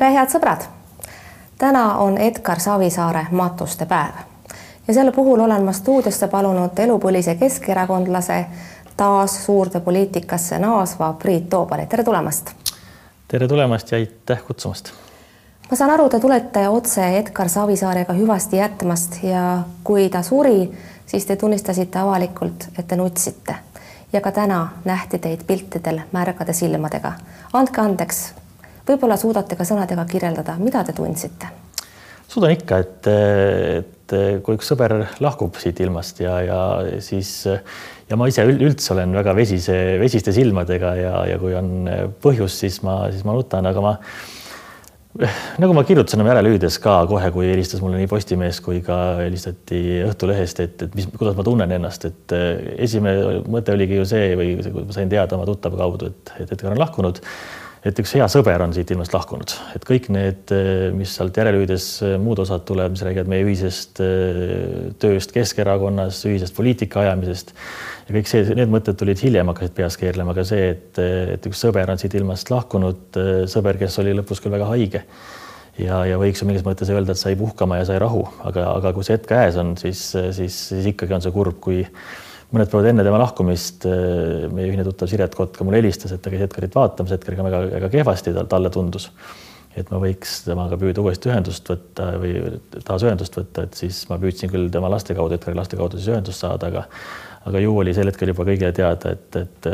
tere, head sõbrad! täna on Edgar Savisaare matuste päev ja selle puhul olen ma stuudiosse palunud elupõlise keskerakondlase taas suurde poliitikasse naasva Priit Toobali, tere tulemast! tere tulemast ja aitäh kutsumast! ma saan aru, te tulete otse Edgar Savisaarega hüvasti jätmast ja kui ta suri, siis te tunnistasite avalikult, et te nutsite ja ka täna nähti teid piltidel märgade silmadega. andke andeks, võib-olla suudate ka sõnadega kirjeldada, mida te tundsite? suudan ikka, et, et kui üks sõber lahkub siit ilmast ja, ja siis ja ma ise üldse olen väga vesise, vesiste silmadega ja, ja kui on põhjus, siis ma, siis ma nutan, aga ma nagu ma kirjutasin oma järelehüüdes ka kohe, kui helistas mulle nii Postimees kui ka helistati Õhtulehest, et, et mis, kuidas ma tunnen ennast, et esimene mõte oligi ju see või kui ma sain teada oma tuttava kaudu, et, et Edgar on lahkunud et üks hea sõber on siit ilmast lahkunud, et kõik need, mis sealt järelehüüdes muud osad tuleb, mis räägivad meie ühisest äh, tööst Keskerakonnas, ühisest poliitika ajamisest ja kõik see, need mõtted tulid hiljem, hakkasid peas keerlema, aga see, et, et üks sõber on siit ilmast lahkunud, sõber, kes oli lõpus küll väga haige. Ja, ja võiks ju mingis mõttes öelda, et sai puhkama ja sai rahu, aga, aga kui see hetk käes on, siis, siis, siis ikkagi on see kurb, kui mõned päevad enne tema lahkumist äh, meie ühine tuttav Siret Kotka mulle helistas, et ta käis Edgarit vaatamas, Edgariga väga, väga kehvasti tal, talle tundus. et ma võiks temaga püüda uuesti ühendust võtta või taas ühendust võtta, et siis ma püüdsin küll tema laste kaudu, Edgari laste kaudu siis ühendust saada, aga aga ju oli sel hetkel juba kõigile teada, et, et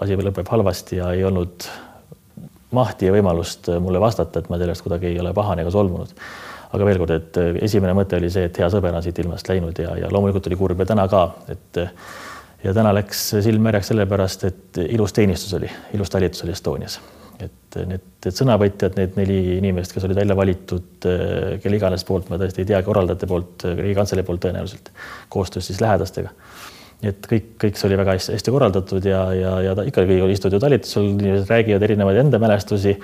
asi lõpeb halvasti ja ei olnud mahti ja võimalust mulle vastata, et ma sellest kuidagi ei ole pahane ega solvunud aga veel kord, et esimene mõte oli see, et hea sõber on siit ilmast läinud ja, ja loomulikult oli kurb ja täna ka, et ja täna läks silm märjaks sellepärast, et ilus teenistus oli, ilus talitus oli Estonias. et need, need sõnavõtjad, need neli inimest, kes olid välja valitud, kelle iganes poolt, ma tõesti ei tea, korraldajate poolt, Riigikantselei poolt tõenäoliselt, koostöös siis lähedastega. et kõik, kõik see oli väga hästi, korraldatud ja, ja, ja ta ikkagi istud ju talitusel, inimesed räägivad erinevaid enda mälestusi,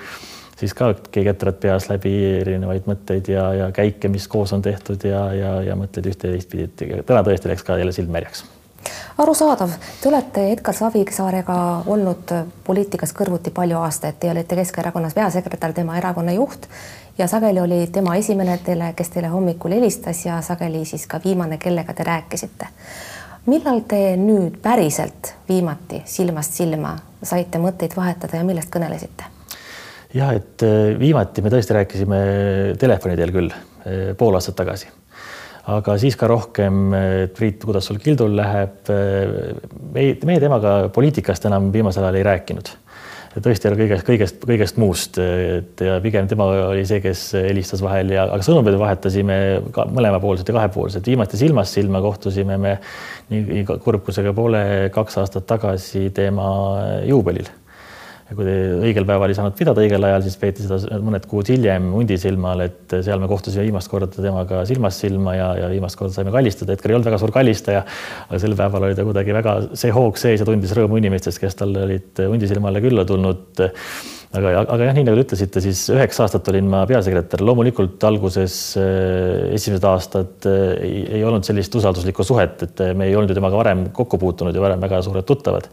siis ka keegi ketrad peas läbi erinevaid mõtteid ja, ja käike, mis koos on tehtud ja, ja, ja mõtteid ühte ja teistpidi, et täna tõesti läks ka jälle silm märjaks arusaadav, te olete Edgar Savisaarega olnud poliitikas kõrvuti palju aastaid, te olite Keskerakonnas peasekretär, tema erakonna juht ja sageli oli tema esimene teile, kes teile hommikul helistas ja sageli siis ka viimane, kellega te rääkisite. millal te nüüd päriselt viimati silmast silma saite mõtteid vahetada ja millest kõnelesite? Ja et äh, viimati me tõesti rääkisime telefoni teel küll äh, pool aastat tagasi aga siis ka rohkem, et Priit, kuidas sul kildul läheb. meie, meie temaga poliitikast enam viimasel ajal ei rääkinud. tõesti kõigest, kõigest, kõigest muust, et ja pigem tema oli see, kes helistas vahel ja, aga sõnumeid vahetasime ka mõlemapoolselt ja kahepoolselt. viimati silmast silma kohtusime me nii, nii kurb kui see ka pole, kaks aastat tagasi tema juubelil ja kui õigel päeval ei saanud pidada õigel ajal, siis peeti seda mõned kuud hiljem Hundisilmal, et seal me kohtusime viimast korda temaga silmast silma ja, ja viimast korda saime kallistada. Edgar ei olnud väga suur kallistaja, aga sel päeval oli ta kuidagi väga see hoog sees ja tundis rõõmu inimestest, kes talle olid Hundisilmale külla tulnud. Aga, aga jah, nii nagu te ütlesite, siis üheksa aastat olin ma peasekretär, loomulikult alguses äh, esimesed aastad äh, ei, ei olnud sellist usalduslikku suhet, et me ei olnud ju temaga varem kokku puutunud ja varem väga suured tuttavad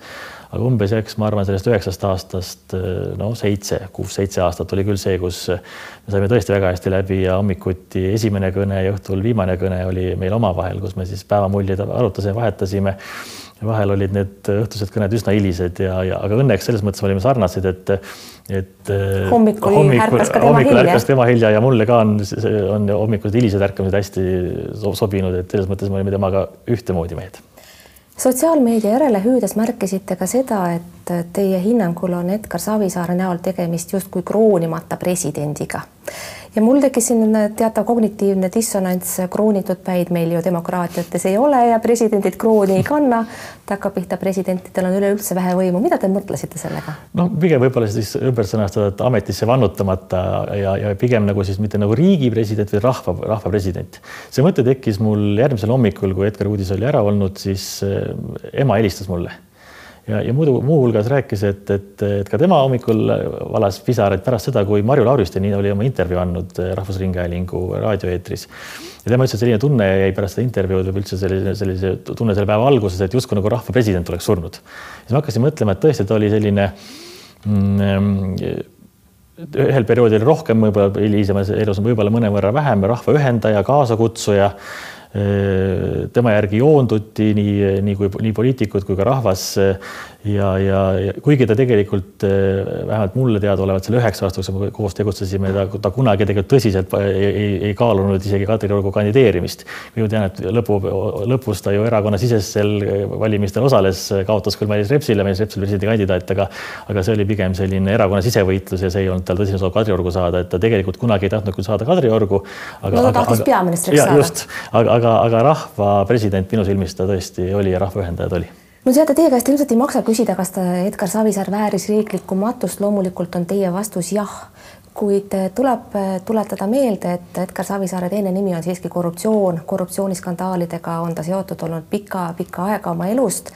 aga umbes eks ma arvan, sellest üheksast aastast no seitse, kuus-seitse aastat oli küll see, kus me saime tõesti väga hästi läbi ja hommikuti esimene kõne ja õhtul viimane kõne oli meil omavahel, kus me siis päevamuljeid arutasime, vahetasime. vahel olid need õhtused kõned üsna hilised ja, ja aga õnneks selles mõttes olime sarnased, et et hommikul, hommikul ärkas ka tema hommikul hilja. ärkas tema hilja ja mulle ka on, on hommikused hilised ärkamised hästi sobinud, et selles mõttes me olime temaga ühtemoodi mehed sotsiaalmeedia järele hüüdes märkisite ka seda, et teie hinnangul on Edgar Savisaare näol tegemist justkui kroonimata presidendiga ja mul tekkis siin teatav kognitiivne dissonants, kroonitud päid meil ju demokraatiates ei ole ja presidendid krooni ei kanna. takkapihta presidentidel on üleüldse vähe võimu, mida te mõtlesite sellega? no pigem võib-olla siis ümber sõnastada, et ametisse vannutamata ja, ja pigem nagu siis mitte nagu riigi president, vaid rahva, rahva president. see mõte tekkis mul järgmisel hommikul, kui Edgar Uudis oli ära olnud, siis eh, ema helistas mulle ja, ja muidu muuhulgas rääkis, et, et, et ka tema hommikul valas pisaraid pärast seda, kui Marju Lauristin oli oma intervjuu andnud Rahvusringhäälingu raadioeetris. ja tema ütles, et selline tunne jäi pärast seda intervjuud või üldse sellise, sellise tunne selle päeva alguses, et justkui nagu rahva president oleks surnud. siis ma hakkasin mõtlema, et tõesti, ta oli selline mm, ühel perioodil rohkem, võib-olla hilisemas elus võib-olla mõnevõrra vähem rahva ühendaja, kaasakutsuja tema järgi joonduti nii, nii kui nii poliitikud kui ka rahvas ja, ja, ja kuigi ta tegelikult vähemalt mulle teadaolevalt selle üheksa me koos tegutsesime, ta, ta kunagi tegelikult tõsiselt ei, ei, ei kaalunud isegi Kadriorgu kandideerimist. ma tean, et lõpu, lõpus ta ju erakonnasisestel valimistel osales, kaotas küll Mailis Repsile, Mailis Reps oli presidendikandidaat, aga aga see oli pigem selline erakonna sisevõitlus ja see ei olnud tal tõsine soov Kadriorgu saada, et ta tegelikult kunagi ei tahtnud küll saada Kadriorgu. no tahtis peaministriks saada. just, aga, aga, aga rahva president minu silmis ta tõesti oli ja rahva ühendaja ta oli no teate, teie käest ilmselt ei maksa küsida, kas Edgar Savisaar vääris riiklikku matust, loomulikult on teie vastus jah, kuid tuleb tuletada meelde, et Edgar Savisaare teine nimi on siiski korruptsioon, korruptsiooniskandaalidega on ta seotud olnud pika-pika aega oma elust.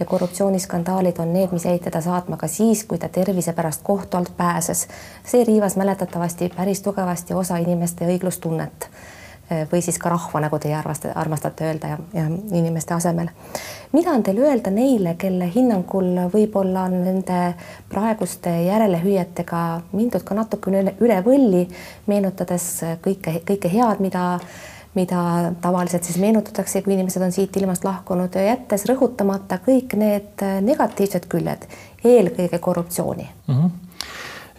Ja korruptsiooniskandaalid on need, mis jäid teda saatma ka siis, kui ta tervise pärast kohtu alt pääses. see riivas mäletatavasti päris tugevasti osa inimeste õiglustunnet või siis ka rahva, nagu teie arvastate, armastate öelda ja, ja inimeste asemel mida on teil öelda neile, kelle hinnangul võib-olla on nende praeguste järelehüüetega mindud ka natukene üle, üle võlli, meenutades kõike, kõike head, mida mida tavaliselt siis meenutatakse, kui inimesed on siit ilmast lahkunud, jättes rõhutamata kõik need negatiivsed küljed, eelkõige korruptsiooni mm. -hmm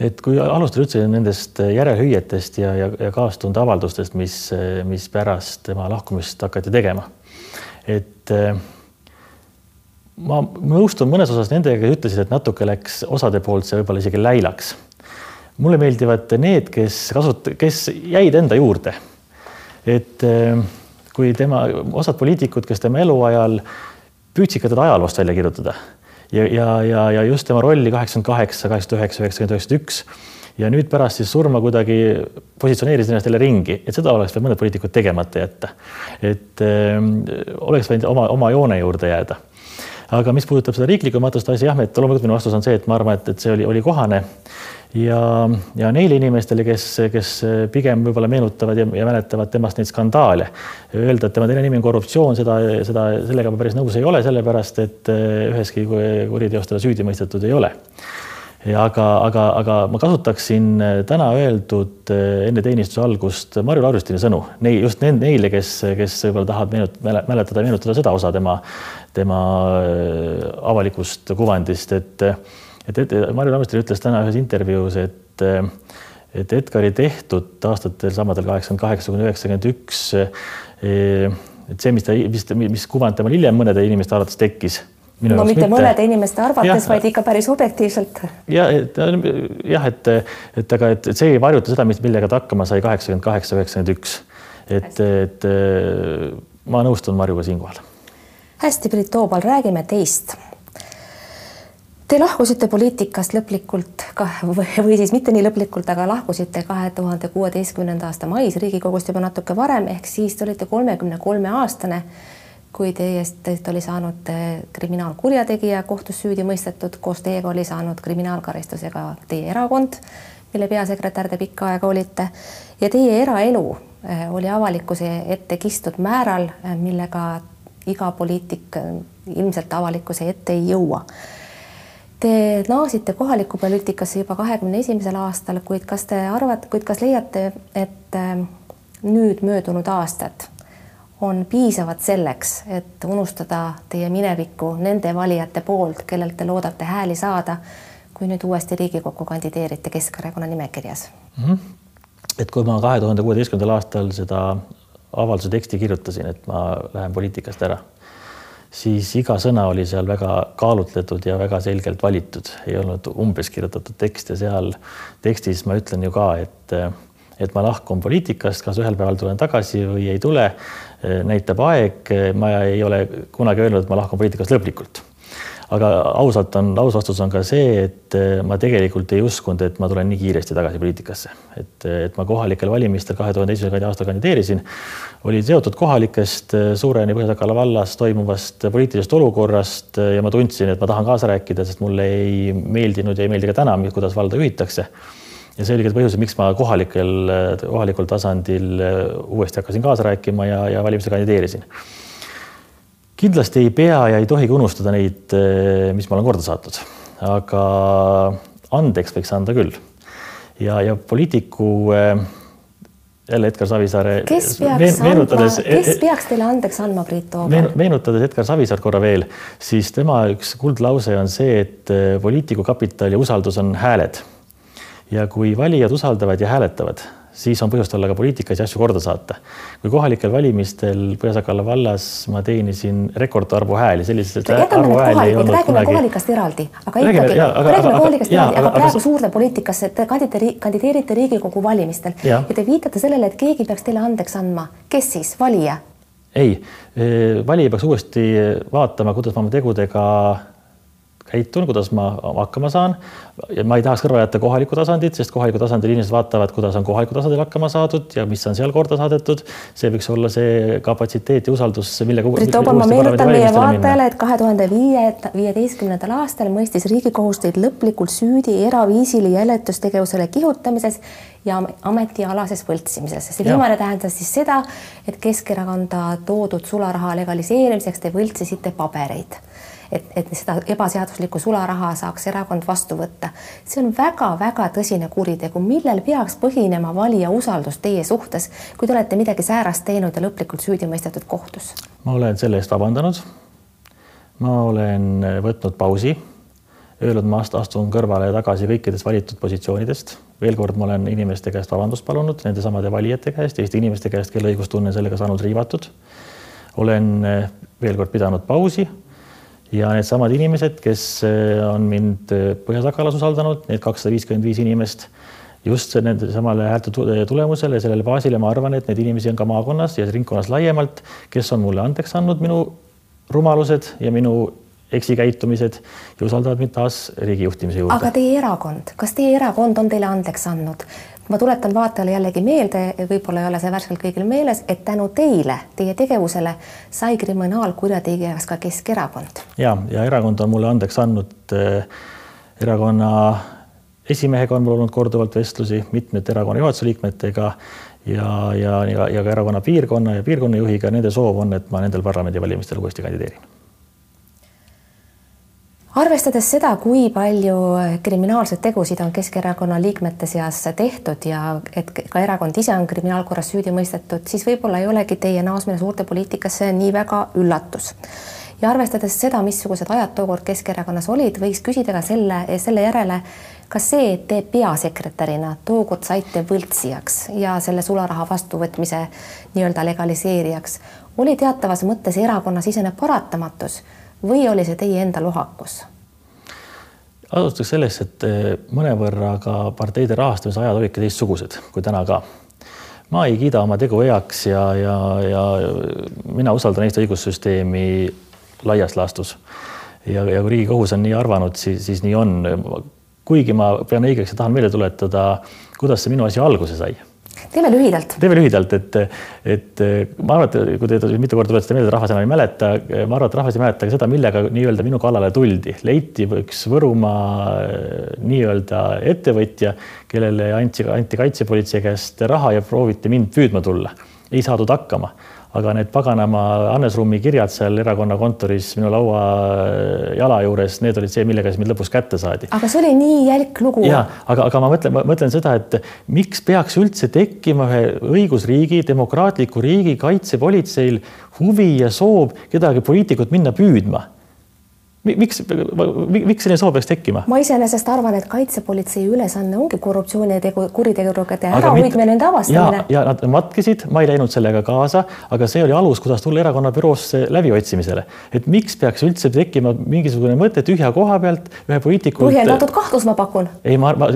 et kui alustada üldse nendest järelhüüetest ja, ja, ja kaastundeavaldustest, mis, mis pärast tema lahkumist hakati tegema, et ma nõustun mõnes osas nendega, kes ütlesid, et natuke läks osade poolt see võib-olla isegi läilaks. mulle meeldivad need, kes kasut-, kes jäid enda juurde. et eh, kui tema, osad poliitikud, kes tema eluajal püüdsid ka teda ajaloost välja kirjutada ja, ja, ja, ja just tema rolli kaheksakümmend kaheksa, kaheksakümmend üheksa, üheksakümmend üheksakümmend üks. Ja nüüd pärast siis surma kuidagi positsioneeris ennast jälle ringi, et seda oleks veel mõned poliitikud tegemata jätta. et öö, eh, oleks võinud oma, oma joone juurde jääda. Aga mis puudutab seda riiklikku matust asja, jah, et loomulikult minu vastus on see, et ma arvan, et, et see oli, oli kohane ja, ja neile inimestele, kes, kes pigem võib-olla meenutavad ja, ja mäletavad temast neid skandaale, öelda, et tema teine nimi on korruptsioon, seda, seda, sellega ma päris nõus ei ole, sellepärast et üheski kuriteos teda süüdi mõistetud ei ole. Ja aga, aga, aga ma kasutaksin täna öeldud enne teenistuse algust Marju Lauristini sõnu, nei-, just neile, kes, kes võib-olla tahavad meenut-, mäletada, meenutada seda osa tema tema äh, avalikust kuvandist, et et, et Marju Lammistel ütles täna ühes intervjuus, et et Edgari tehtud aastatel samadel kaheksakümmend kaheksa kuni üheksakümmend üks, et see, mis ta, mis, mis kuvand temal hiljem mõnede inimeste arvates tekkis Minu no mitte, mitte mõnede inimeste arvates, vaid ikka päris objektiivselt. ja et jah, et, et aga, et, see ei varjuta seda, mis, millega ta hakkama sai kaheksakümmend kaheksa, üheksakümmend üks. et, et ma nõustun Marjuga siinkohal hästi, Priit Toobal, räägime teist. Te lahkusite poliitikast lõplikult ka või siis mitte nii lõplikult, aga lahkusite kahe tuhande kuueteistkümnenda aasta mais Riigikogust juba natuke varem, ehk siis te olite kolmekümne kolme aastane, kui teist, teist oli saanud eh, kriminaalkurjategija kohtus süüdi mõistetud, koos teiega oli saanud kriminaalkaristuse ka teie erakond, mille peasekretär te pikka aega olite ja teie eraelu eh, oli avalikkuse ette kistud määral, eh, millega iga poliitik ilmselt avalikkuse ette ei jõua. Te naasite kohalikku poliitikasse juba kahekümne esimesel aastal, kuid kas te arvate, kuid kas leiate, et äh, nüüd möödunud aastad on piisavad selleks, et unustada teie minevikku nende valijate poolt, kellelt te loodate hääli saada, kui nüüd uuesti Riigikokku kandideerite Keskerakonna nimekirjas mm? -hmm. et kui ma kahe tuhande kuueteistkümnendal aastal seda avalduse teksti kirjutasin, et ma lähen poliitikast ära, siis iga sõna oli seal väga kaalutletud ja väga selgelt valitud, ei olnud umbes kirjutatud tekst ja seal tekstis ma ütlen ju ka, et et ma lahkun poliitikast, kas ühel päeval tulen tagasi või ei tule, näitab aeg. ma ei ole kunagi öelnud, et ma lahkun poliitikast lõplikult aga ausalt on, aus vastus on ka see, et eh, ma tegelikult ei uskunud, et ma tulen nii kiiresti tagasi poliitikasse, et, et ma kohalikel valimistel kahe tuhande esimesel aastal kandideerisin, olin seotud kohalikest eh, Suureni Põhja-Sakala vallas toimuvast poliitilisest olukorrast eh, ja ma tundsin, et ma tahan kaasa rääkida, sest mulle ei meeldinud ja ei meeldi ka täna, kuidas valda juhitakse. Ja see oli ka põhjus, miks ma kohalikel, kohalikul tasandil uuesti hakkasin kaasa rääkima ja, ja valimistel kandideerisin kindlasti ei pea ja ei tohigi unustada neid, eh, mis ma olen korda saatnud, aga andeks võiks anda küll. ja, ja poliitiku äh, jälle Edgar Savisaare. kes peaks andma, kes peaks teile andeks andma, Priit Toobal? meenutades Edgar Savisaart korra veel, siis tema üks kuldlause on see, et poliitiku kapital ja usaldus on hääled. ja kui valijad usaldavad ja hääletavad siis on põhjust olla ka poliitikas ja asju korda saata. kui kohalikel valimistel Põhja-Sakala vallas ma teenisin rekordarvu hääli, selliseid arvu hääli ei olnud räägime kunagi. kohalikast eraldi, aga ikkagi, räägime kohalikast eraldi, aga praegu aga... suurde poliitikasse, te kandideeri, kandideerite Riigikogu valimistel ja. ja te viitate sellele, et keegi peaks teile andeks andma. kes siis, valija? ei, eh, valija peaks uuesti vaatama, kuidas ma oma tegudega käitun, kuidas ma hakkama saan. ja ma ei tahaks kõrvale jätta kohalikku tasandit, sest kohalikul tasandil inimesed vaatavad, kuidas on kohalikul tasandil hakkama saadud ja mis on seal korda saadetud. see võiks olla see kapatsiteet ja usaldus, millega. Priit Toobal, ma meenutan meie vaatajale, et kahe tuhande viie, viieteistkümnendal aastal mõistis Riigikohus teid lõplikult süüdi eraviisili jälitustegevusele kihutamises ja ametialases võltsimises. see viimane tähendas siis seda, et Keskerakonda toodud sularaha legaliseerimiseks te võltsisite pabereid et, et seda ebaseaduslikku sularaha saaks erakond vastu võtta. see on väga-väga tõsine kuritegu, millel peaks põhinema valija usaldus teie suhtes, kui te olete midagi säärast teinud ja lõplikult süüdi mõistetud kohtus? ma olen selle eest vabandanud. ma olen võtnud pausi, öelnud, ma astun kõrvale tagasi kõikidest valitud positsioonidest. veel kord, ma olen inimeste käest vabandust palunud, nendesamade valijate käest, Eesti inimeste käest, kelle õigustunne sellega saanud riivatud. olen veel kord pidanud pausi ja needsamad inimesed, kes eh, on mind eh, Põhja-Sakalas usaldanud, need kakssada viiskümmend viis inimest, just nende samale häälte tulemusele ja sellele baasile ma arvan, et neid inimesi on ka maakonnas ja ringkonnas laiemalt, kes on mulle andeks andnud minu rumalused ja minu eksikäitumised ja usaldavad mind taas riigi juhtimise juurde. aga teie erakond, kas teie erakond on teile andeks andnud? Ma tuletan vaatajale jällegi meelde, võib-olla ei ole see värskelt kõigil meeles, et tänu teile, teie tegevusele sai kriminaalkurjategijaks ka Keskerakond. ja, ja erakond on mulle andeks andnud äh, erakonna esimehega on mul olnud korduvalt vestlusi mitmete erakonna juhatuse liikmetega ja, ja, ja, ja ka erakonna piirkonna ja piirkonnajuhiga. Nende soov on, et ma nendel parlamendivalimistel uuesti kandideerin arvestades seda, kui palju kriminaalseid tegusid on Keskerakonna liikmete seas tehtud ja et ka erakond ise on kriminaalkorras süüdi mõistetud, siis võib-olla ei olegi teie naasmine suurte poliitikasse nii väga üllatus. ja arvestades seda, missugused ajad tookord Keskerakonnas olid, võiks küsida ka selle, selle järele, kas see, et te peasekretärina tookord saite võltsijaks ja selle sularaha vastuvõtmise nii-öelda legaliseerijaks, oli teatavas mõttes erakonnasisene paratamatus või oli see teie enda lohakus? alustaks sellest, et eh, mõnevõrra ka parteide rahastamise ajad olidki teistsugused kui täna ka. ma ei kiida oma tegu heaks ja, ja, ja mina usaldan Eesti õigussüsteemi laias laastus. ja, ja kui Riigikohus on nii arvanud, siis, siis nii on. kuigi ma pean õigeks ja tahan meelde tuletada, kuidas see minu asi alguse sai teeme lühidalt. teeme lühidalt, et, et ma arvan, et kui te mitu korda tuletasite meelde, rahvas enam ei mäleta, ma arvan, et rahvas ei mäleta ka seda, millega nii-öelda minu kallale tuldi. leiti üks Võrumaa nii-öelda ettevõtja, kellele anti, anti kaitsepolitsei käest raha ja prooviti mind püüdma tulla. ei saadud hakkama aga need paganama Hannes Rummi kirjad seal erakonna kontoris minu laua äh, jala juures, need olid see, millega siis mind lõpus kätte saadi. aga see oli nii jälk lugu. ja aga, aga ma mõtlen, ma mõtlen seda, et miks peaks üldse tekkima ühe õigusriigi, demokraatliku riigi kaitsepolitseil huvi ja soov kedagi poliitikut minna püüdma miks, miks selline soov peaks tekkima? ma iseenesest arvan, et kaitsepolitsei ülesanne ongi korruptsioonitegu, kuritegude ärahoidmine, nende avastamine. ja nad matkisid, ma ei läinud sellega kaasa, aga see oli alus, kuidas tulla erakonna büroosse läbiotsimisele. et miks peaks üldse tekkima mingisugune mõte tühja koha pealt ühe poliitiku. põhjendatud kahtlus, ma pakun. ei, ma, ma,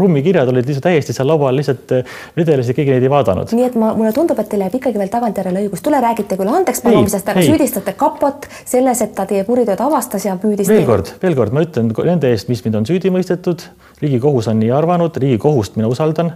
rummikirjad olid lihtsalt täiesti seal laua all lihtsalt eh, vedelesid, keegi neid ei vaadanud. nii et ma, mulle tundub, et teil jääb ikkagi veel tagantjärele õigus, tule räägite küll andeks palumisest, aga ei. süüdistate kapot selles, et ta teie kuritööd avastas avastas ja püüdis. veel kord, veel kord, ma ütlen nende eest, mis mind on süüdi mõistetud, riigikohus on nii arvanud, riigikohust mina usaldan.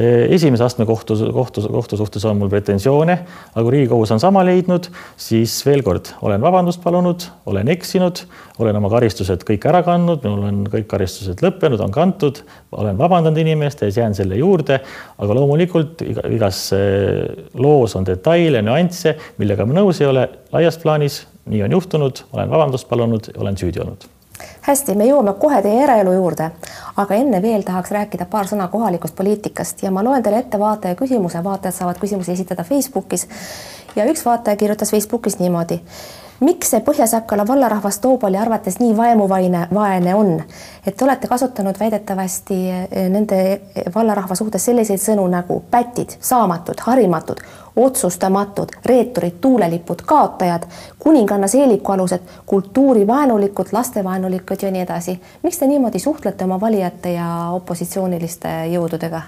Esimese astme kohtu, kohtu, kohtu suhtes on mul pretensioone, aga kui riigikohus on sama leidnud, siis veel kord olen vabandust palunud, olen eksinud, olen oma karistused kõik ära kandnud, minul on kõik karistused lõppenud, on kantud, olen vabandanud inimeste ees, jään selle juurde, aga loomulikult igas loos on detaile, nüansse, millega ma nõus ei ole laias plaanis nii on juhtunud, olen vabandust palunud, olen süüdi olnud. Hästi, me jõuame kohe teie eraelu juurde, aga enne veel tahaks rääkida paar sõna kohalikust poliitikast ja ma loen teile ette vaataja küsimuse, vaatajad saavad küsimusi esitada Facebookis. Ja üks vaataja kirjutas Facebookis niimoodi. Miks see Põhja-Sakala vallarahvas Toobali arvates nii vaemuvaene, vaene on, et te olete kasutanud väidetavasti eh, nende vallarahva suhtes selliseid sõnu nagu pätid, saamatud, harimatud, otsustamatud, reeturid, tuulelipud, kaotajad, kuninganna seelikualused, kultuurivaenulikud, lastevaenulikud ja nii edasi. miks te niimoodi suhtlete oma valijate ja opositsiooniliste jõududega?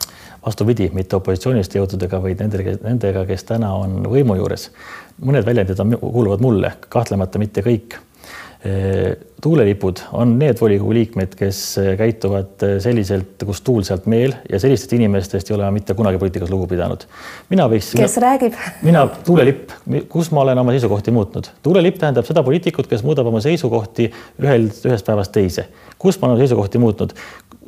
vastupidi, mitte opositsiooniliste jõududega, vaid nendega, nendega, kes täna on võimu juures mõned väljendid on, kuuluvad mulle, kahtlemata mitte kõik. Tuulelipud on need volikogu liikmed, kes käituvad selliselt, kus tuul sealt meel ja sellistest inimestest ei ole ma mitte kunagi poliitikas lugu pidanud. mina võiks. kes mina, räägib? mina, tuulelipp, kus ma olen oma seisukohti muutnud. tuulelipp tähendab seda poliitikut, kes muudab oma seisukohti ühel, ühest päevast teise. kus ma olen seisukohti muutnud?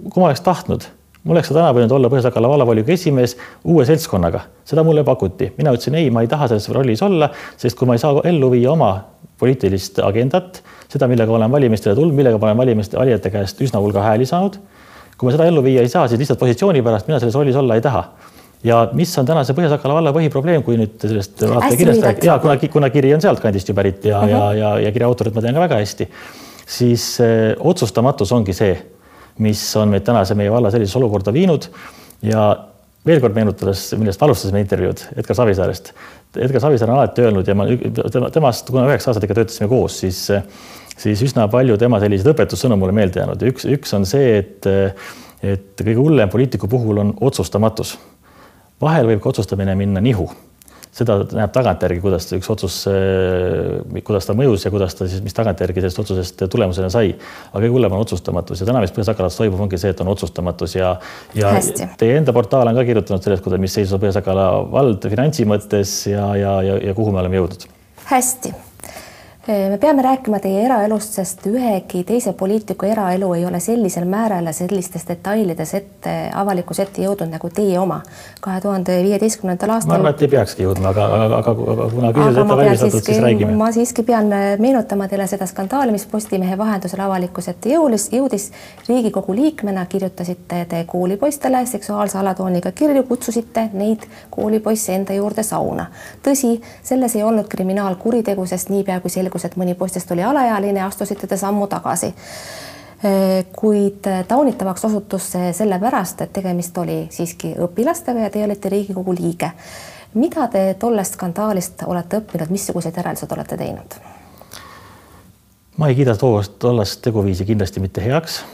kui ma oleks tahtnud mul oleks täna võinud olla Põhja-Sakala vallavolikogu esimees uue seltskonnaga, seda mulle pakuti, mina ütlesin ei, ma ei taha selles rollis olla, sest kui ma ei saa ellu viia oma poliitilist agendat, seda, millega ma olen valimistele tulnud, millega ma olen valimiste valijate käest üsna hulga hääli saanud. kui ma seda ellu viia ei saa, siis lihtsalt positsiooni pärast mina selles rollis olla ei taha ja mis on tänase Põhja-Sakala valla põhiprobleem, kui nüüd sellest kirjast rääkida, ja kuna, kuna kiri on sealtkandist ju pärit ja uh, -huh. ja, ja, ja kirja autorit ma tean ka väga hästi, siis äh, otsustamatus ongi see mis on meid tänase meie valla sellisesse olukorda viinud ja veel kord meenutades, millest alustasime intervjuud Edgar Savisaarest. Edgar Savisaar on alati öelnud ja ma temast, kuna üheksa aastat ikka töötasime koos, siis, siis üsna palju tema selliseid õpetussõnu mulle meelde jäänud ja üks, üks on see, et, et kõige hullem poliitiku puhul on otsustamatus. vahel võib ka otsustamine minna nihu seda näeb tagantjärgi, kuidas üks otsus, eh, kuidas ta mõjus ja kuidas ta siis, mis tagantjärgi sellest otsusest tulemusena sai. aga kõige hullem on otsustamatus ja täna, mis Põhja-Sakalas toimub, ongi see, et on otsustamatus ja, ja Hästi. teie enda portaal on ka kirjutanud sellest, kuidas, mis seisus on Põhja-Sakala vald finantsi mõttes ja, ja, ja, ja kuhu me oleme jõudnud. hästi me peame rääkima teie eraelust, sest ühegi teise poliitiku eraelu ei ole sellisel määral ja sellistes detailides ette, avalikkuse ette jõudnud nagu teie oma. kahe tuhande viieteistkümnendal aastal. ma arvan, et ei peakski jõudma, aga, aga, aga, aga kuna küsimused ette valmistatud, siis räägime. ma siiski pean meenutama teile seda skandaali, mis Postimehe vahendusel avalikkuse ette jõulis, jõudis. Riigikogu liikmena kirjutasite te koolipoistele seksuaalse alatooniga kirju, kutsusite neid koolipoisse enda juurde sauna. tõsi, selles ei olnud kriminaalkuritegu, sest niipea kui selgus, selgus, et mõni poistest oli alaealine, astusite te sammu tagasi. kuid taunitavaks osutus see sellepärast, et tegemist oli siiski õpilastega ja teie olite Riigikogu liige. mida te tollest skandaalist olete õppinud, missugused järeldused olete teinud? ma ei kiida tollast, tollast teguviisi kindlasti mitte heaks.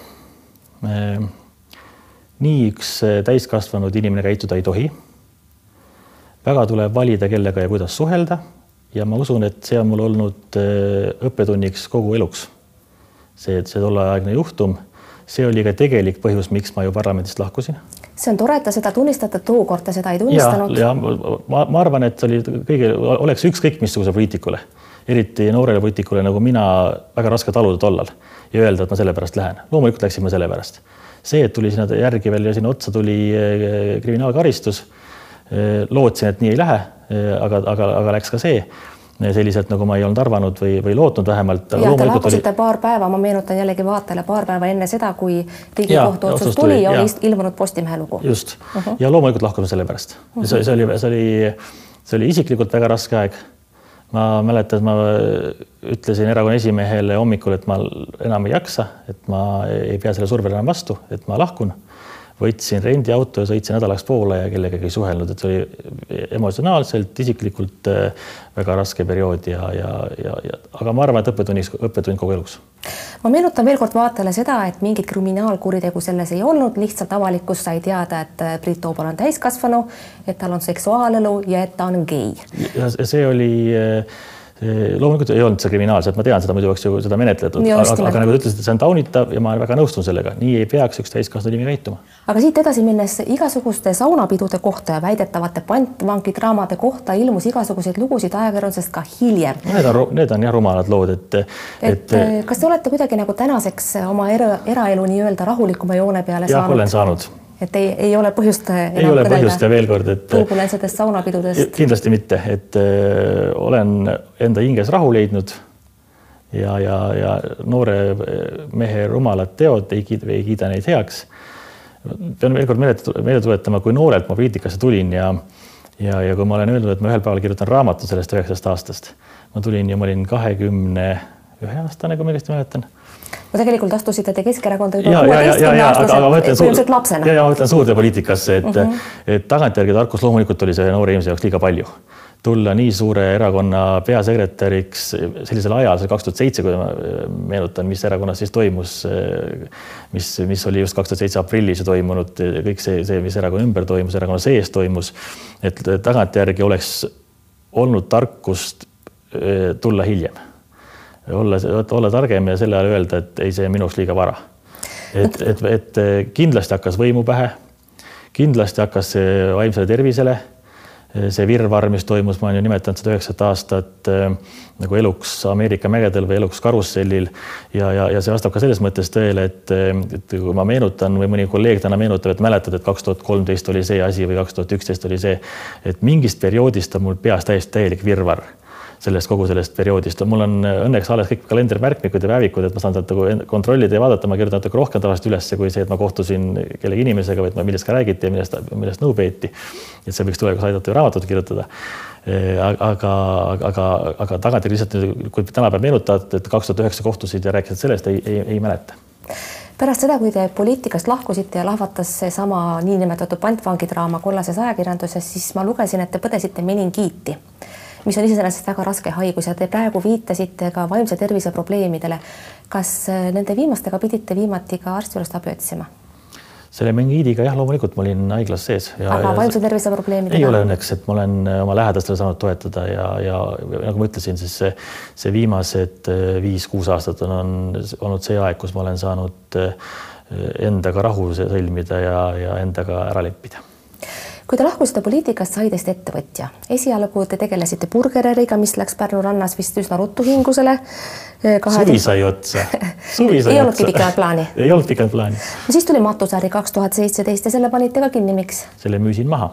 nii üks täiskasvanud inimene käituda ei tohi. väga tuleb valida, kellega ja kuidas suhelda ja ma usun, et see on mul olnud äh, õppetunniks kogu eluks. see, et see tolleaegne juhtum, see oli ka tegelik põhjus, miks ma ju parlamendist lahkusin. see on tore, et te seda tunnistate, tookord te seda ei tunnistanud. ja, ja ma, ma arvan, et oli kõige, oleks ükskõik missuguse poliitikule, eriti noorele poliitikule nagu mina, väga raske taluda tollal ja öelda, et ma sellepärast lähen. loomulikult läksin ma sellepärast. see, et tuli sinna järgi veel ja sinna otsa tuli äh, kriminaalkaristus Äh, lootsin, et nii ei lähe, äh, aga, aga, aga läks ka see äh, selliselt, nagu ma ei olnud arvanud või, või lootnud vähemalt. ja te lahkusite oli... paar päeva, ma meenutan jällegi vaatajale, paar päeva enne seda, kui Riigikohtu otsus tuli, ja oli ilmunud Postimehe lugu just uh, -huh. ja loomulikult lahkusime sellepärast uh. -huh. see, see oli, see oli, see oli isiklikult väga raske aeg. ma mäletan, et ma ütlesin erakonna esimehele hommikul, et ma enam ei jaksa, et ma ei pea selle survele enam vastu, et ma lahkun võtsin rendiauto ja sõitsin nädalaks Poola ja kellegagi ei suhelnud, et see oli emotsionaalselt, isiklikult äh, väga raske periood ja, ja, ja, ja aga ma arvan, et õppetunniks, õppetund kogu eluks. ma meenutan veel kord vaatajale seda, et mingit kriminaalkuritegu selles ei olnud, lihtsalt avalikkus sai teada, et äh, Priit Toobal on täiskasvanu, et tal on seksuaalelu ja et ta on gei. ja see oli äh, loomulikult ei olnud see kriminaalselt, ma tean seda, muidu oleks ju seda menetletud, aga, aga nagu te ütlesite, see on taunitav ja ma väga nõustun sellega, nii ei peaks üks täiskasvanud inimene käituma. aga siit edasi minnes igasuguste saunapidude kohta ja väidetavate pantvangidramade kohta ilmus igasuguseid lugusid ajakirjandusest ka hiljem. Need on, need on jah rumalad lood, et, et. et kas te olete kuidagi nagu tänaseks oma era, eraelu nii-öelda rahulikuma joone peale jah, saanud? olen saanud et ei, ei ole põhjust. ei ole põhjust ja veel kord, et. turbulentsetest saunapidudest. kindlasti mitte, et öö, olen enda hinges rahu leidnud. ja, ja, ja noore mehe rumalad teod ei kiida, ei kiida neid heaks. pean veel kord meelde, meelde tuletama, kui noorelt ma poliitikasse tulin ja ja, ja kui ma olen öelnud, et ma ühel päeval kirjutan raamatu sellest üheksast aastast, ma tulin ja ma olin kahekümne ühe aastane, kui ma õigesti mäletan no tegelikult astusite te Keskerakonda juba kuueteistkümneaastaselt, lapsena. ja, ja ma mõtlen suurde poliitikasse, et mm, -hmm. et tagantjärgi tarkus loomulikult oli see noore inimese jaoks liiga palju. tulla nii suure erakonna peasekretäriks sellisel ajal, see kaks tuhat seitse, kui ma meenutan, mis erakonnas siis toimus, mis, mis oli just kaks tuhat seitse aprillis toimunud, kõik see, see, mis erakonna ümber toimus, erakonna sees toimus, et tagantjärgi oleks olnud tarkust eh, tulla hiljem olla, olla targem ja selle ajal öelda, et ei, see on minuks liiga vara. et, et, et kindlasti hakkas võimu pähe, kindlasti hakkas vaimsele tervisele, see virvarr, mis toimus, ma olen ju nimetanud seda üheksat aastat äh, nagu eluks Ameerika mägedel või eluks karussellil ja, ja, ja see vastab ka selles mõttes tõele, et, et kui ma meenutan või mõni kolleeg täna meenutab, et mäletad, et kaks tuhat kolmteist oli see asi või kaks tuhat üksteist oli see, et mingist perioodist on mul peas täiesti täielik virvarr sellest kogu sellest perioodist. mul on õnneks alles kõik kalendrimärkmikud ja päevikud, et ma saan sealt nagu kontrollida ja vaadata, ma kirjutan natuke rohkem tavaliselt ülesse kui see, et ma kohtusin kellegi inimesega, vaid millest ka räägiti ja millest, millest nõu peeti. et see võiks tulevikus aidata ju raamatut kirjutada. aga, aga, aga tagantjärgi lihtsalt, kui tänapäeval meenutad, et kaks tuhat üheksa kohtusid ja rääkisid sellest, ei, ei, ei mäleta pärast seda, kui te poliitikast lahkusite ja lahvatas seesama niinimetatud pantvangidraama kollases ajakirjanduses, siis ma lugesin, et te põdesite meningiiti mis on iseenesest väga raske haigus ja te praegu viitasite ka vaimse tervise probleemidele. kas äh, nende viimastega pidite viimati ka arsti juurest abi otsima? selle mengiidiga jah, loomulikult ma olin haiglas sees. aga vaimse tervise probleemidega? ei ole õnneks, et ma olen äh, oma lähedastele saanud toetada ja, ja nagu ma ütlesin, siis see, see viimased äh, viis-kuus aastat on, on olnud see aeg, kus ma olen saanud endaga rahu sõlmida ja, ja endaga ära leppida kui te lahkusite poliitikast, sai teist ettevõtja. esialgu te tegelesite burgeriäriga, mis läks Pärnu rannas vist üsna ruttu hingusele. suvi sai otsa. ei olnudki pikemat plaani? ei olnud pikemat plaani. no siis tuli matusäri kaks tuhat seitseteist ja selle panite ka kinni, miks? selle müüsin maha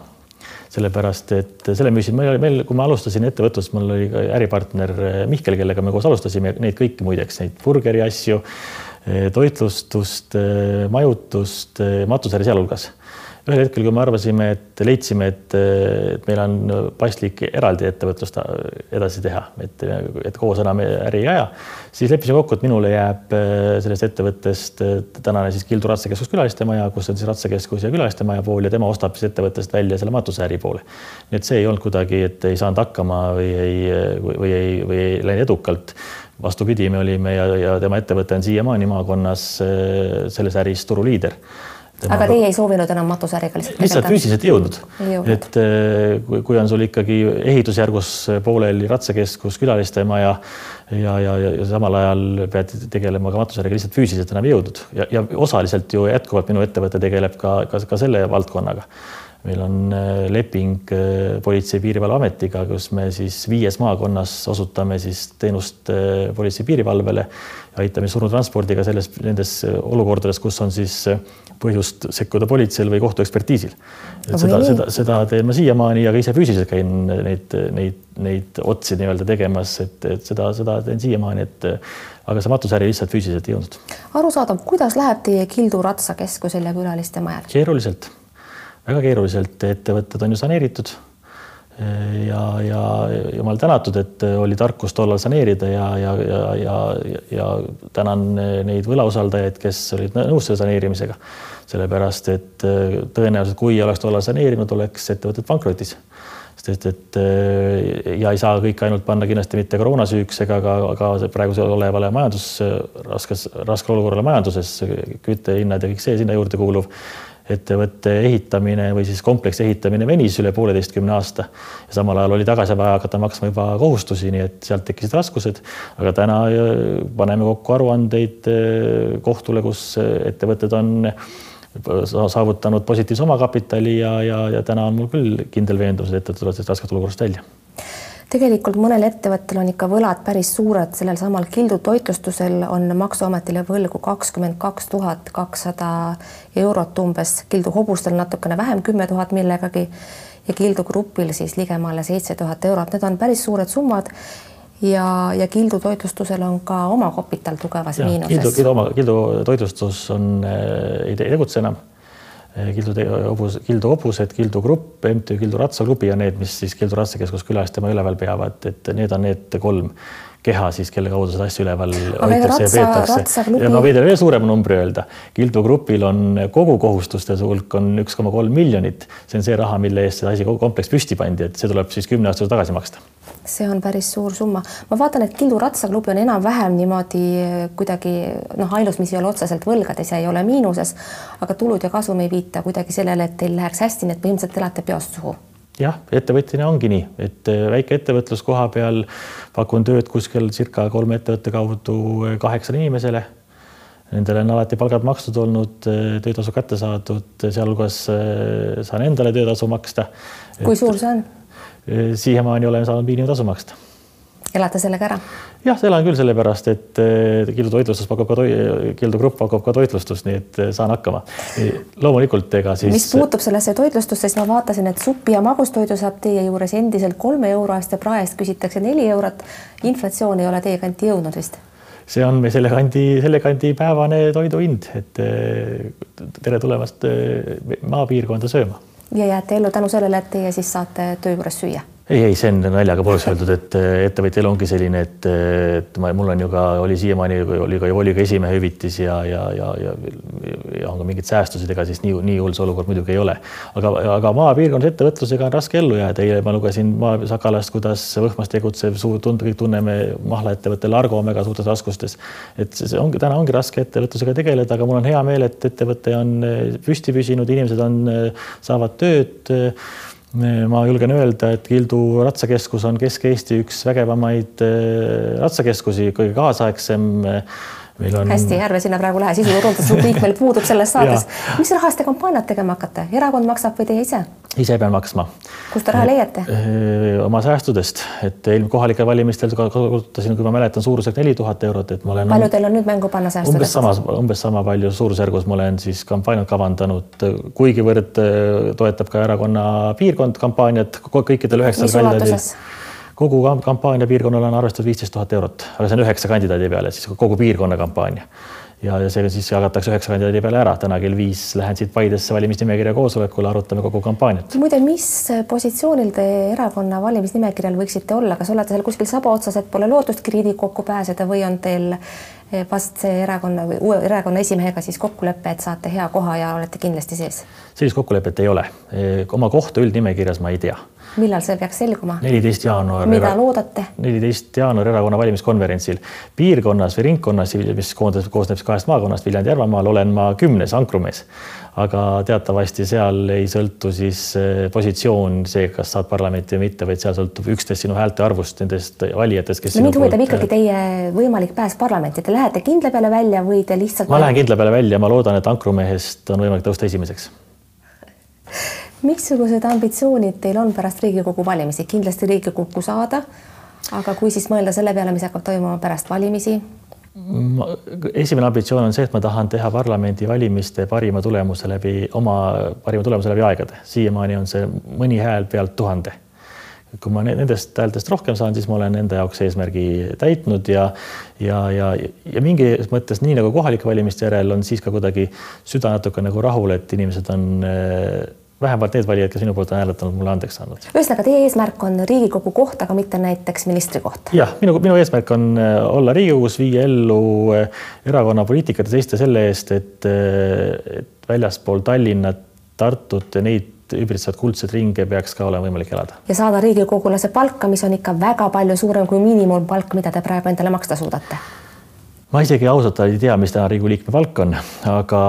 sellepärast et selle müüsin, meil oli, meil, kui ma alustasin ettevõtlust, mul oli ka äripartner Mihkel, kellega me koos alustasime neid kõiki muideks, neid burgeri asju, toitlustust, majutust, matusäri sealhulgas ühel hetkel, kui me arvasime, et leidsime, et, et meil on paslik eraldi ettevõtlust edasi teha, et, et koos enam äri ei aja, siis leppisime kokku, et minule jääb äh, sellest ettevõttest äh, tänane siis Kildu rattakeskus külalistemaja, kus on siis rattakeskus ja külalistemaja pool ja tema ostab siis ettevõttest välja selle matusäri poole. nii et see ei olnud kuidagi, et ei saanud hakkama või ei, või ei, või ei läinud edukalt vastupidi, me olime ja, ja tema ettevõte on siiamaani maakonnas äh, selles äris turuliider aga teie ei soovinud enam matusäriga lihtsalt lihtsalt füüsiliselt ei jõudnud, et eh, kui, kui on sul ikkagi ehitusjärgus pooleli ratsakeskus, külalistemaja ja, ja, ja, ja samal ajal pead tegelema ka matusäriga, lihtsalt füüsiliselt enam ei jõudnud. Ja, ja osaliselt ju jätkuvalt minu ettevõte tegeleb ka, ka, ka selle valdkonnaga meil on eh, leping eh, Politsei- ja Piirivalveametiga, kus me siis viies maakonnas osutame siis teenust politsei piirivalvele, aitame surnutranspordiga selles, nendes olukordades, kus on siis põhjust sekkuda politseil või kohtuekspertiisil. seda, seda, seda teen ma siiamaani ja ka ise füüsiliselt käin neid, neid, neid otsi nii-öelda tegemas, et, et seda, seda teen siiamaani, et aga see matusäri lihtsalt füüsiliselt ei jõudnud. arusaadav, kuidas läheb teie Kildu ratsakeskusel ja külaliste majal? keeruliselt, väga keeruliselt, ettevõtted on ju saneeritud ja, ja jumal tänatud, et oli tarkus tollal saneerida ja, ja, ja, ja, ja tänan neid võlausaldajaid, kes olid nõus selle saneerimisega. sellepärast, et tõenäoliselt, kui oleks tollal saneerinud, oleks ettevõtted pankrotis. sest et ja ei saa kõike ainult panna kindlasti mitte koroona süüks ega ka, ka praegusel olevale majandus, raskes, raskel olukorrale majanduses, küttehinnad ja kõik see sinna juurde kuuluv ettevõtte ehitamine või siis kompleksi ehitamine venis üle pooleteistkümne aasta ja samal ajal oli tagasi vaja hakata maksma juba kohustusi, nii et sealt tekkisid raskused. aga täna äh, paneme kokku aruandeid äh, kohtule, kus äh, ettevõtted on saavutanud positiivse omakapitali ja, ja, ja täna on mul küll kindel veendumus, et ettevõtted tulevad sellest raskest olukorrast välja tegelikult mõnel ettevõttel on ikka võlad päris suured, sellel samal Kildu toitlustusel on Maksuametile võlgu kakskümmend kaks tuhat kakssada eurot umbes, Kildu hobustel natukene vähem, kümme tuhat millegagi. Ja Kildu grupil siis ligemale seitse tuhat eurot, need on päris suured summad. ja, ja Kildu toitlustusel on ka oma kapital tugevas miinuses. Kildu, Kildu oma, Kildu toitlustus on äh,, ei tegutse enam Kildu hobus, Kildu hobused, Kildu grupp, MTÜ Kildu ratsaklubi ja need, mis siis Kildu ratsakeskus külas tema üleval peavad, et need on need kolm keha siis, kelle kaudu seda asja üleval hoitakse ja peetakse. ja ma võin teile veel suurema numbri öelda. Kildu grupil on kogu kohustuste hulk on üks koma kolm miljonit. see on see raha, mille eest see asi, kogu kompleks püsti pandi, et see tuleb siis kümne aasta tagasi maksta. see on päris suur summa. ma vaatan, et Kildu ratsaklubi on enam-vähem niimoodi kuidagi noh, ainus, mis ei ole otseselt võlgades ja ei ole miinuses, aga tulud ja kasum ei viita kuidagi sellele, et teil läheks hästi, nii et põhimõtteliselt elate peost suhu jah, ettevõtjana ongi nii, et äh, väike ettevõtlus koha peal, pakun tööd kuskil circa kolme ettevõtte kaudu äh, kaheksale inimesele. Nendele on alati palgad makstud olnud, äh, töötasu kätte saadud, sealhulgas saan endale töötasu maksta. kui suur see on? siiamaani olen saanud miinimumtasu maksta elate sellega ära? jah, elan küll sellepärast, et Kildu toitlustus pakub ka toi-, Kildu Grupp pakub ka toitlustust, nii et eh, saan hakkama. loomulikult ega siis. mis puutub sellesse toitlustusse, siis ma vaatasin, et suppi ja magustoidu saab teie juures endiselt kolme euro eest ja praest küsitakse neli eurot. inflatsioon ei ole teie kanti jõudnud vist? see on meil selle kandi, selle kandi päevane toidu hind, et eh, tere tulemast eh, maapiirkonda sööma. ja jääte ellu tänu sellele, et teie siis saate töö juures süüa ei, ei, see on naljaga pooleks öeldud, et ettevõtja elu ongi selline, et, et ma, mul on ju ka, oli siiamaani oli ka, oli ka esimehe hüvitis ja, ja, ja, ja, ja on ka mingeid säästusid, ega siis nii, nii hull see olukord muidugi ei ole. aga, aga maapiirkonnas ettevõtlusega on raske ellu jääda. eile ma lugesin Maa Sakalast, kuidas Võhmas tegutsev suur, tund-, kõik tunneme mahlaettevõte Largo on väga suurtes raskustes. et see ongi, täna ongi raske ettevõtlusega tegeleda, aga mul on hea meel, et ettevõte on püsti püsinud, inimesed on, saavad tööd ma julgen öelda, et Kildu ratsakeskus on Kesk-Eesti üks vägevamaid äh, ratsakeskusi, kõige kaasaegsem. On. hästi, ärme sinna praegu lähe, sisuturundusrubriik meil puudub selles saates. mis rahast te kampaaniat tegema hakkate, erakond maksab või teie ise? ise pean maksma. kust te raha leiate? oma säästudest, et eelmine kohalikel valimistel kasutasin, kui ma mäletan, suurusjärk neli tuhat eurot, et ma olen. palju teil on nüüd mängu panna säästudest? umbes samas, umbes sama palju suurusjärgus ma olen siis kampaaniat kavandanud, kuigivõrd toetab ka erakonna piirkond kampaaniat kõikidel üheksal kandidaadil kogu kampaania piirkonnale on arvestatud viisteist tuhat eurot, aga see on üheksa kandidaadi peale, siis kogu piirkonna kampaania ja, ja see siis jagatakse üheksa kandidaadi peale ära. täna kell viis lähen siit Paidesse valimisnimekirja koosolekule, arutame kogu kampaaniat. muide, mis positsioonil te erakonna valimisnimekirjal võiksite olla, kas olete seal kuskil saba otsas, et pole lootustki Riigikokku pääseda või on teil vast see erakonna või uue erakonna esimehega siis kokkulepe, et saate hea koha ja olete kindlasti sees? sellist kokkulepet ei ole. Oma kohta üldnimekirjas ma ei tea millal see peaks selguma? neliteist jaanuar. mida loodate? neliteist jaanuar erakonna valimiskonverentsil. piirkonnas või ringkonnas, mis koondab, koosneb kahest maakonnast, Viljandi-Järvamaal, olen ma kümnes ankrumees. aga teatavasti seal ei sõltu siis eh, positsioon, see, kas saad parlamenti või mitte, vaid seal sõltub üksteist sinu häälte arvust, nendest valijatest, kes. mind huvitab ikkagi teie võimalik pääs parlamenti, te lähete kindla peale välja või te lihtsalt? ma lähen kindla peale välja, ma loodan, et ankrumehest on võimalik tõusta esimeseks missugused ambitsioonid teil on pärast Riigikogu valimisi, kindlasti Riigikokku saada, aga kui siis mõelda selle peale, mis hakkab toimuma pärast valimisi? esimene ambitsioon on see, et ma tahan teha parlamendivalimiste parima tulemuse läbi oma parima tulemuse läbi aegade, siiamaani on see mõni hääl pealt tuhande. Kui ma nendest häältest rohkem saan, siis ma olen enda jaoks eesmärgi täitnud ja ja, ja, ja mingis mõttes nii nagu kohalike valimiste järel on siis ka kuidagi süda natuke nagu rahul, et inimesed on vähemalt need valijad, kes minu poolt on hääletanud, mulle andeks andnud. ühesõnaga, teie eesmärk on Riigikogu koht, aga mitte näiteks ministri koht? jah, minu, minu eesmärk on äh, olla Riigikogus, viia ellu äh, erakonna poliitikat ja seista selle eest, et, äh, et väljaspool Tallinnat, Tartut ja neid ümbritsevat kuldset ringe peaks ka olema võimalik elada. ja saada riigikogulase palka, mis on ikka väga palju suurem kui miinimumpalk, mida te praegu endale maksta suudate ma isegi ausalt ei tea, mis täna Riigikogu liikme palk on, aga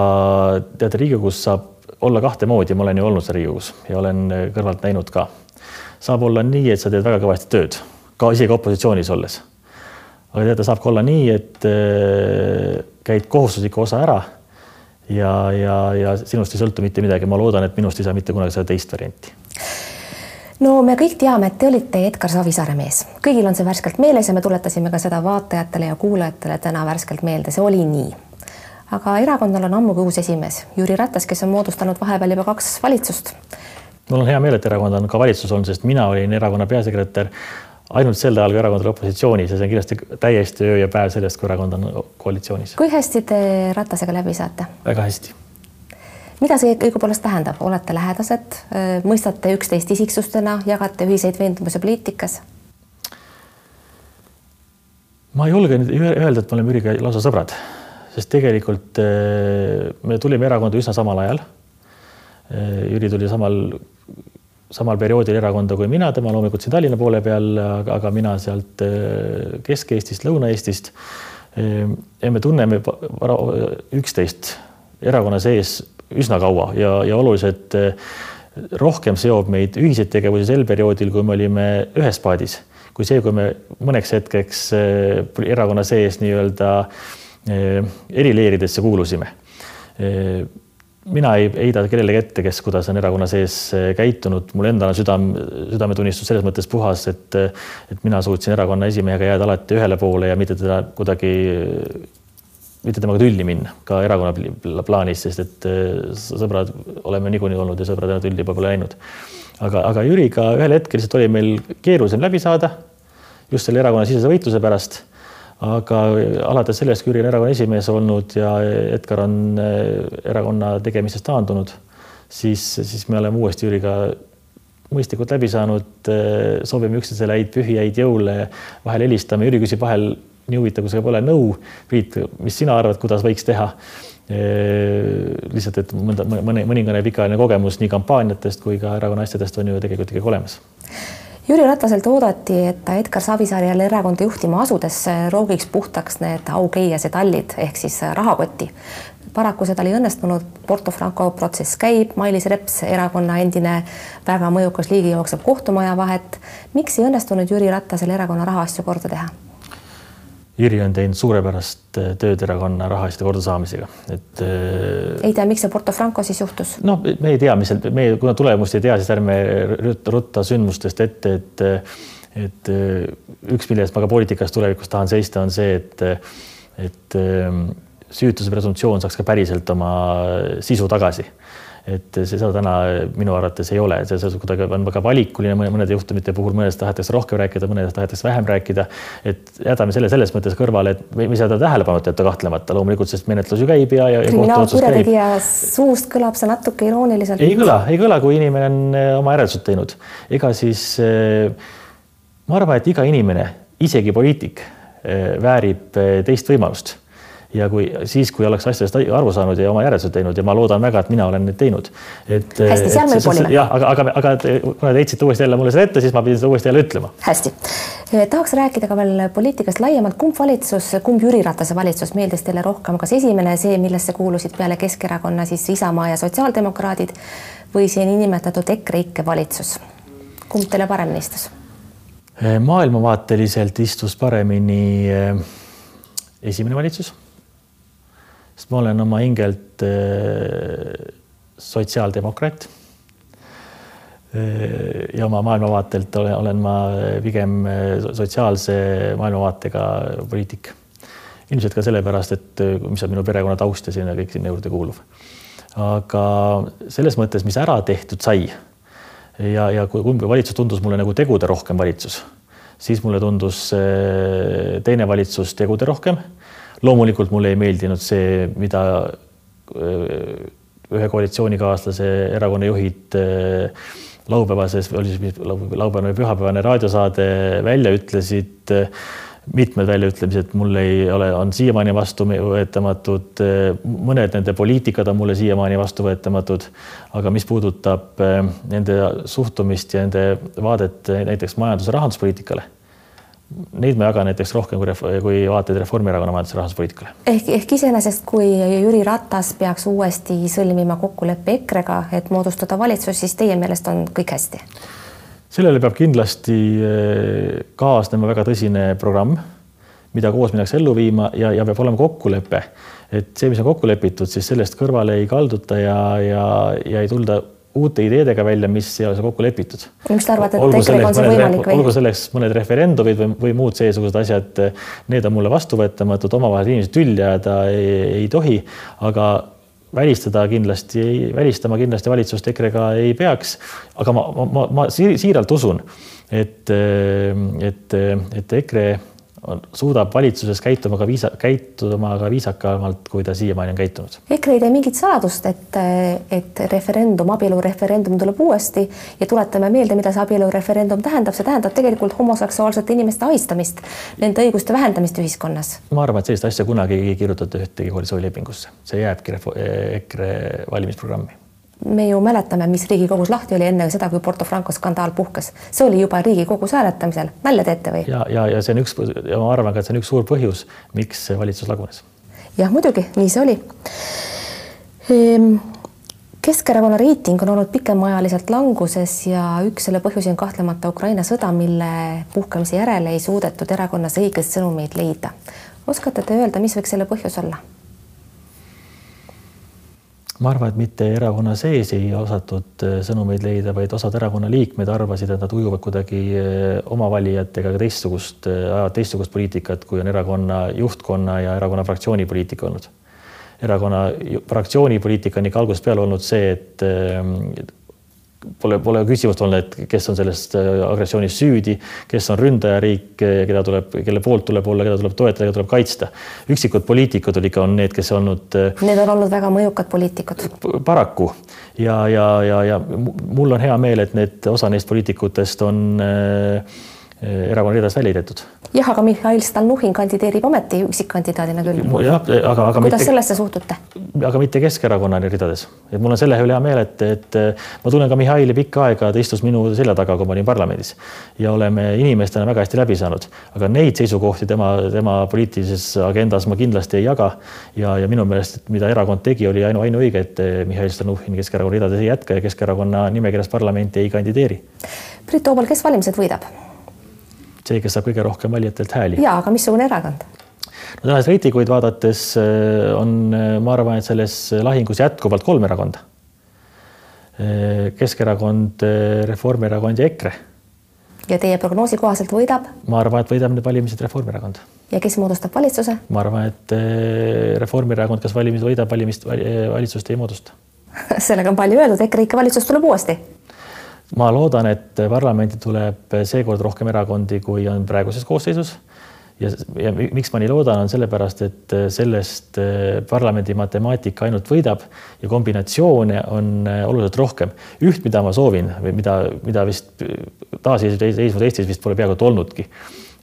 teate, Riigikogus saab olla kahte moodi, ma olen ju olnud seal Riigikogus ja olen äh, kõrvalt näinud ka. saab olla nii, et sa teed väga kõvasti tööd, ka isegi opositsioonis olles. aga teate, saab ka olla nii, et äh, käid kohustusliku osa ära ja, ja, ja sinust ei sõltu mitte midagi. ma loodan, et minust ei saa mitte kunagi seda teist varianti no me kõik teame, et te olite Edgar Savisaare mees, kõigil on see värskelt meeles ja me tuletasime ka seda vaatajatele ja kuulajatele täna värskelt meelde, see oli nii aga erakonnal on ammugi uus esimees, Jüri Ratas, kes on moodustanud vahepeal juba kaks valitsust. mul on hea meel, et erakond on ka valitsus olnud, sest mina olin erakonna peasekretär ainult sel ajal, kui erakond oli opositsioonis ja see on kindlasti täiesti öö ja päev sellest, kui erakond on koalitsioonis. kui hästi te Ratasega läbi saate? väga hästi. mida see õigupoolest tähendab, olete lähedased, mõistate üksteist isiksustena, jagate ühiseid veendumusi poliitikas? ma ei julge nüüd öelda, et me oleme Jüriga lausa sõbrad, sest tegelikult eh, me tulime erakonda üsna samal ajal. Eh, Jüri tuli samal samal perioodil erakonda kui mina, tema loomulikult siin Tallinna poole peal, aga, mina sealt äh, Kesk-Eestist, Lõuna-Eestist. Ja me tunneme üksteist erakonna sees üsna kaua ja, ja oluliselt äh, rohkem seob meid ühiseid tegevusi sel perioodil, kui me olime ühes paadis, kui see, kui me mõneks hetkeks äh, erakonna sees nii-öelda eri leeridesse kuulusime. Mina ei heida kellelegi ette, kes, kuidas on erakonna sees eh, käitunud, mul endal on südam, südametunnistus selles mõttes puhas, et et mina suutsin erakonna esimehega jääda alati ühele poole ja mitte teda kuidagi, mitte temaga tülli minna ka erakonna plaanis, sest et eh, sõbrad oleme niikuinii olnud ja sõbrad tülli pole läinud. aga, aga Jüriga ühel hetkel lihtsalt oli meil keerulisem läbi saada just selle erakonnasisese võitluse pärast aga alates sellest, kui Jüri on erakonna esimees olnud ja Edgar on eh, erakonna tegemistest taandunud, siis, siis me oleme uuesti Jüriga mõistlikult läbi saanud, eh, soovime üksteisele häid pühi, häid jõule, vahel helistame, Jüri küsib vahel nii huvitav, kui see pole nõu. Priit, mis sina arvad, kuidas võiks teha? Eh, lihtsalt, et mõnda, mõne, mõningane pikaajaline kogemus nii kampaaniatest kui ka erakonna asjadest on ju tegelikult ikkagi olemas Jüri Rataselt oodati, et ta Edgar Savisaarel erakonda juhtima asudes roogiks puhtaks need aukeiased allid ehk siis rahakotti. paraku see tal ei õnnestunud, Porto Franco protsess käib, Mailis Reps, erakonna endine väga mõjukas liigi jookseb kohtumaja vahet. miks ei õnnestunud Jüri Ratasel erakonna rahaasju korda teha? Jüri on teinud suurepärast äh, tööd erakonna rahaliste kordasaamisega, et. Äh, ei tea, miks see Porto Franco siis juhtus? noh, me ei tea, mis seal, me kuna tulemust ei tea, siis ärme rutta sündmustest ette, et et äh, üks, mille eest ma ka poliitikas tulevikus tahan seista, on see, et et süütuse presumptsioon saaks ka päriselt oma sisu tagasi et see seda täna minu arvates ei ole, see, see kuidagi on väga valikuline mõnede juhtumite puhul, mõnedest tahetakse rohkem rääkida, mõnedest tahetakse vähem rääkida. et jätame selle selles mõttes kõrvale, et ei saa teda tähelepanuta jätta kahtlemata loomulikult, sest menetlus ju käib ja, ja. kriminaalkurjategija suust kõlab see natuke irooniliselt. ei kõla, ei kõla, kui inimene on eh, oma järeldused teinud, ega siis eh, ma arvan, et iga inimene, isegi poliitik eh, väärib teist võimalust ja kui siis, kui oleks asjadest aru saanud ja oma järeldused teinud ja ma loodan väga, et mina olen need teinud. et. hästi, seal me juba olime. jah, aga, aga, aga kuna te heitsite uuesti jälle mulle seda ette, siis ma pidin seda uuesti jälle ütlema. hästi, eh, tahaks rääkida ka veel poliitikast laiemalt, kumb valitsus, kumb Jüri Ratase valitsus meeldis teile rohkem, kas esimene, see, millesse kuulusid peale Keskerakonna siis Isamaa ja sotsiaaldemokraadid või see niinimetatud EKREIKE valitsus, kumb teile paremini istus? Eh, maailmavaateliselt istus paremini eh, esimene valitsus sest ma olen oma hingelt äh, sotsiaaldemokraat. Äh, ja oma maailmavaatelt olen, ma pigem äh, sotsiaalse maailmavaatega poliitik. ilmselt ka sellepärast, et mis on minu perekonna taust ja sinna kõik sinna juurde kuuluv. aga selles mõttes, mis ära tehtud sai ja, ja kui kumb valitsus tundus mulle nagu tegude rohkem valitsus, siis mulle tundus teine valitsus tegude rohkem loomulikult mulle ei meeldinud see, mida ühe koalitsioonikaaslase erakonna juhid laupäevases, oli siis laupäevane või pühapäevane raadiosaade välja ütlesid, mitmed väljaütlemised mul ei ole, on siiamaani vastuvõetamatud, mõned nende poliitikad on mulle siiamaani vastuvõetamatud, aga mis puudutab nende suhtumist ja nende vaadet näiteks majandus- ja rahanduspoliitikale Neid ma jagan näiteks rohkem kui, kui vaateid Reformierakonna majandus- ja rahanduspoliitikale. ehk, ehk iseenesest, kui Jüri Ratas peaks uuesti sõlmima kokkuleppe EKRE-ga, et moodustada valitsus, siis teie meelest on kõik hästi? sellele peab kindlasti eh, kaasnema väga tõsine programm, mida koos minnakse ellu viima ja, ja peab olema kokkulepe, et see, mis on kokku lepitud, siis sellest kõrvale ei kalduta ja, ja, ja ei tulda uute ideedega välja, mis ei ole kokku lepitud. miks te arvate, et EKRE-ga on see võimalik või? olgu selleks mõned referendumid või, või muud seesugused asjad, need on mulle vastuvõetamatud, omavahel inimesed tülli ajada ei, ei tohi, aga välistada kindlasti, välistama kindlasti valitsust EKRE-ga ei peaks. aga ma, ma, ma siiralt usun, et, et, et EKRE suudab valitsuses käituma ka viisa, käituma ka viisakamalt, kui ta siiamaani on käitunud. EKRE ei tee mingit saladust, et, et referendum, abielureferendum tuleb uuesti ja tuletame meelde, mida see abielureferendum tähendab, see tähendab tegelikult homoseksuaalsete inimeste ahistamist, nende õiguste vähendamist ühiskonnas. ma arvan, et sellist asja kunagi ei kirjutata ühtegi koalitsioonilepingusse, see jääbki EKRE valimisprogrammi me ju mäletame, mis Riigikogus lahti oli enne seda, kui Porto Franco skandaal puhkes, see oli juba Riigikogus hääletamisel, nalja teete või? ja, ja, ja see on üks ja ma arvan ka, et see on üks suur põhjus, miks see valitsus lagunes. jah, muidugi nii see oli ehm,. Keskerakonna reiting on olnud pikemaajaliselt languses ja üks selle põhjusi on kahtlemata Ukraina sõda, mille puhkemise järel ei suudetud erakonnas õigeid sõnumeid leida. oskate te öelda, mis võiks selle põhjus olla? Ma arvan, et mitte erakonna sees ei osatud äh, sõnumeid leida, vaid osad erakonna liikmed arvasid, et nad ujuvad kuidagi äh, oma valijatega teistsugust, äh, ajavad teistsugust poliitikat, kui on erakonna juhtkonna ja erakonna fraktsiooni poliitika olnud. erakonna fraktsiooni poliitika on ikka algusest peale olnud see, et pole, pole küsimust olnud, et kes on sellest äh, agressioonist süüdi, kes on ründajariik, keda tuleb, kelle poolt tuleb olla, keda tuleb toetada, keda tuleb kaitsta. üksikud poliitikud ikka on need, kes olnud. Äh, need on olnud väga mõjukad poliitikud. paraku ja, ja, ja, ja mul on hea meel, et need osa neist poliitikutest on äh, erakonna ridadest välja heidetud. jah, aga Mihhail Stalnuhhin kandideerib ometi üksikkandidaadina küll. jah, aga, aga kuidas mitte, sellesse suhtute? aga mitte Keskerakonna ridades, et mul on selle üle hea meel, et, et ma tunnen ka Mihhaili pikka aega, ta istus minu selja taga, kui ma olin parlamendis ja oleme inimestena väga hästi läbi saanud, aga neid seisukohti tema, tema poliitilises agendas ma kindlasti ei jaga. ja, ja minu meelest, mida erakond tegi, oli ainu, ainuõige, et Mihhail Stalnuhhin Keskerakonna ridades ei jätka ja Keskerakonna nimekirjas parlamenti ei kandideeri. Priit Toobal, kes valimised võidab? See, kes saab kõige rohkem valijatelt hääli. ja, aga missugune erakond? no tänaseid reitinguid vaadates äh, on, äh, ma arvan, et selles lahingus jätkuvalt kolm erakonda. Äh, Keskerakond, Reformierakond ja EKRE. ja teie prognoosi kohaselt võidab? ma arvan, et võidab need valimised Reformierakond. ja kes moodustab valitsuse? ma arvan, et Reformierakond, kes valimised võidab, valimist, valitsust ei moodusta sellega on palju öeldud, EKREIKE valitsus tuleb uuesti ma loodan, et parlamendi tuleb seekord rohkem erakondi, kui on praeguses koosseisus. ja, ja miks ma nii loodan, on sellepärast, et sellest eh, parlamendi matemaatika ainult võidab ja kombinatsioone on eh, oluliselt rohkem. üht, mida ma soovin või mida, mida vist taasiseseisvus Eestis vist pole peaaegu olnudki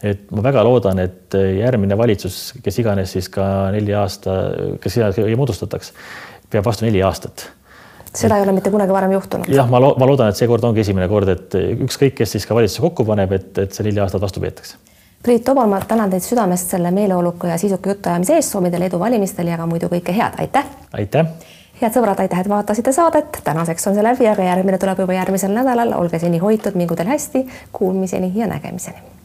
et ma väga loodan, et järgmine valitsus, kes iganes siis ka nelja aasta, kes iganes moodustataks, peab vastu neli aastat seda ei ole mitte kunagi varem juhtunud. jah, ma ma loodan, et seekord ongi esimene kord, et ükskõik, kes siis ka valitsuse kokku paneb, et, et see neli aastat vastu peetakse. Priit Tobal, ma tänan teid südamest selle meeleoluka ja sisuka jutuajamise eest, soovin teile edu valimistel ja ka muidu kõike head, aitäh! aitäh! head sõbrad, aitäh, et vaatasite saadet, tänaseks on see läbi, aga järgmine tuleb juba järgmisel nädalal, olge seni hoitud, mingu teil hästi, kuulmiseni ja nägemiseni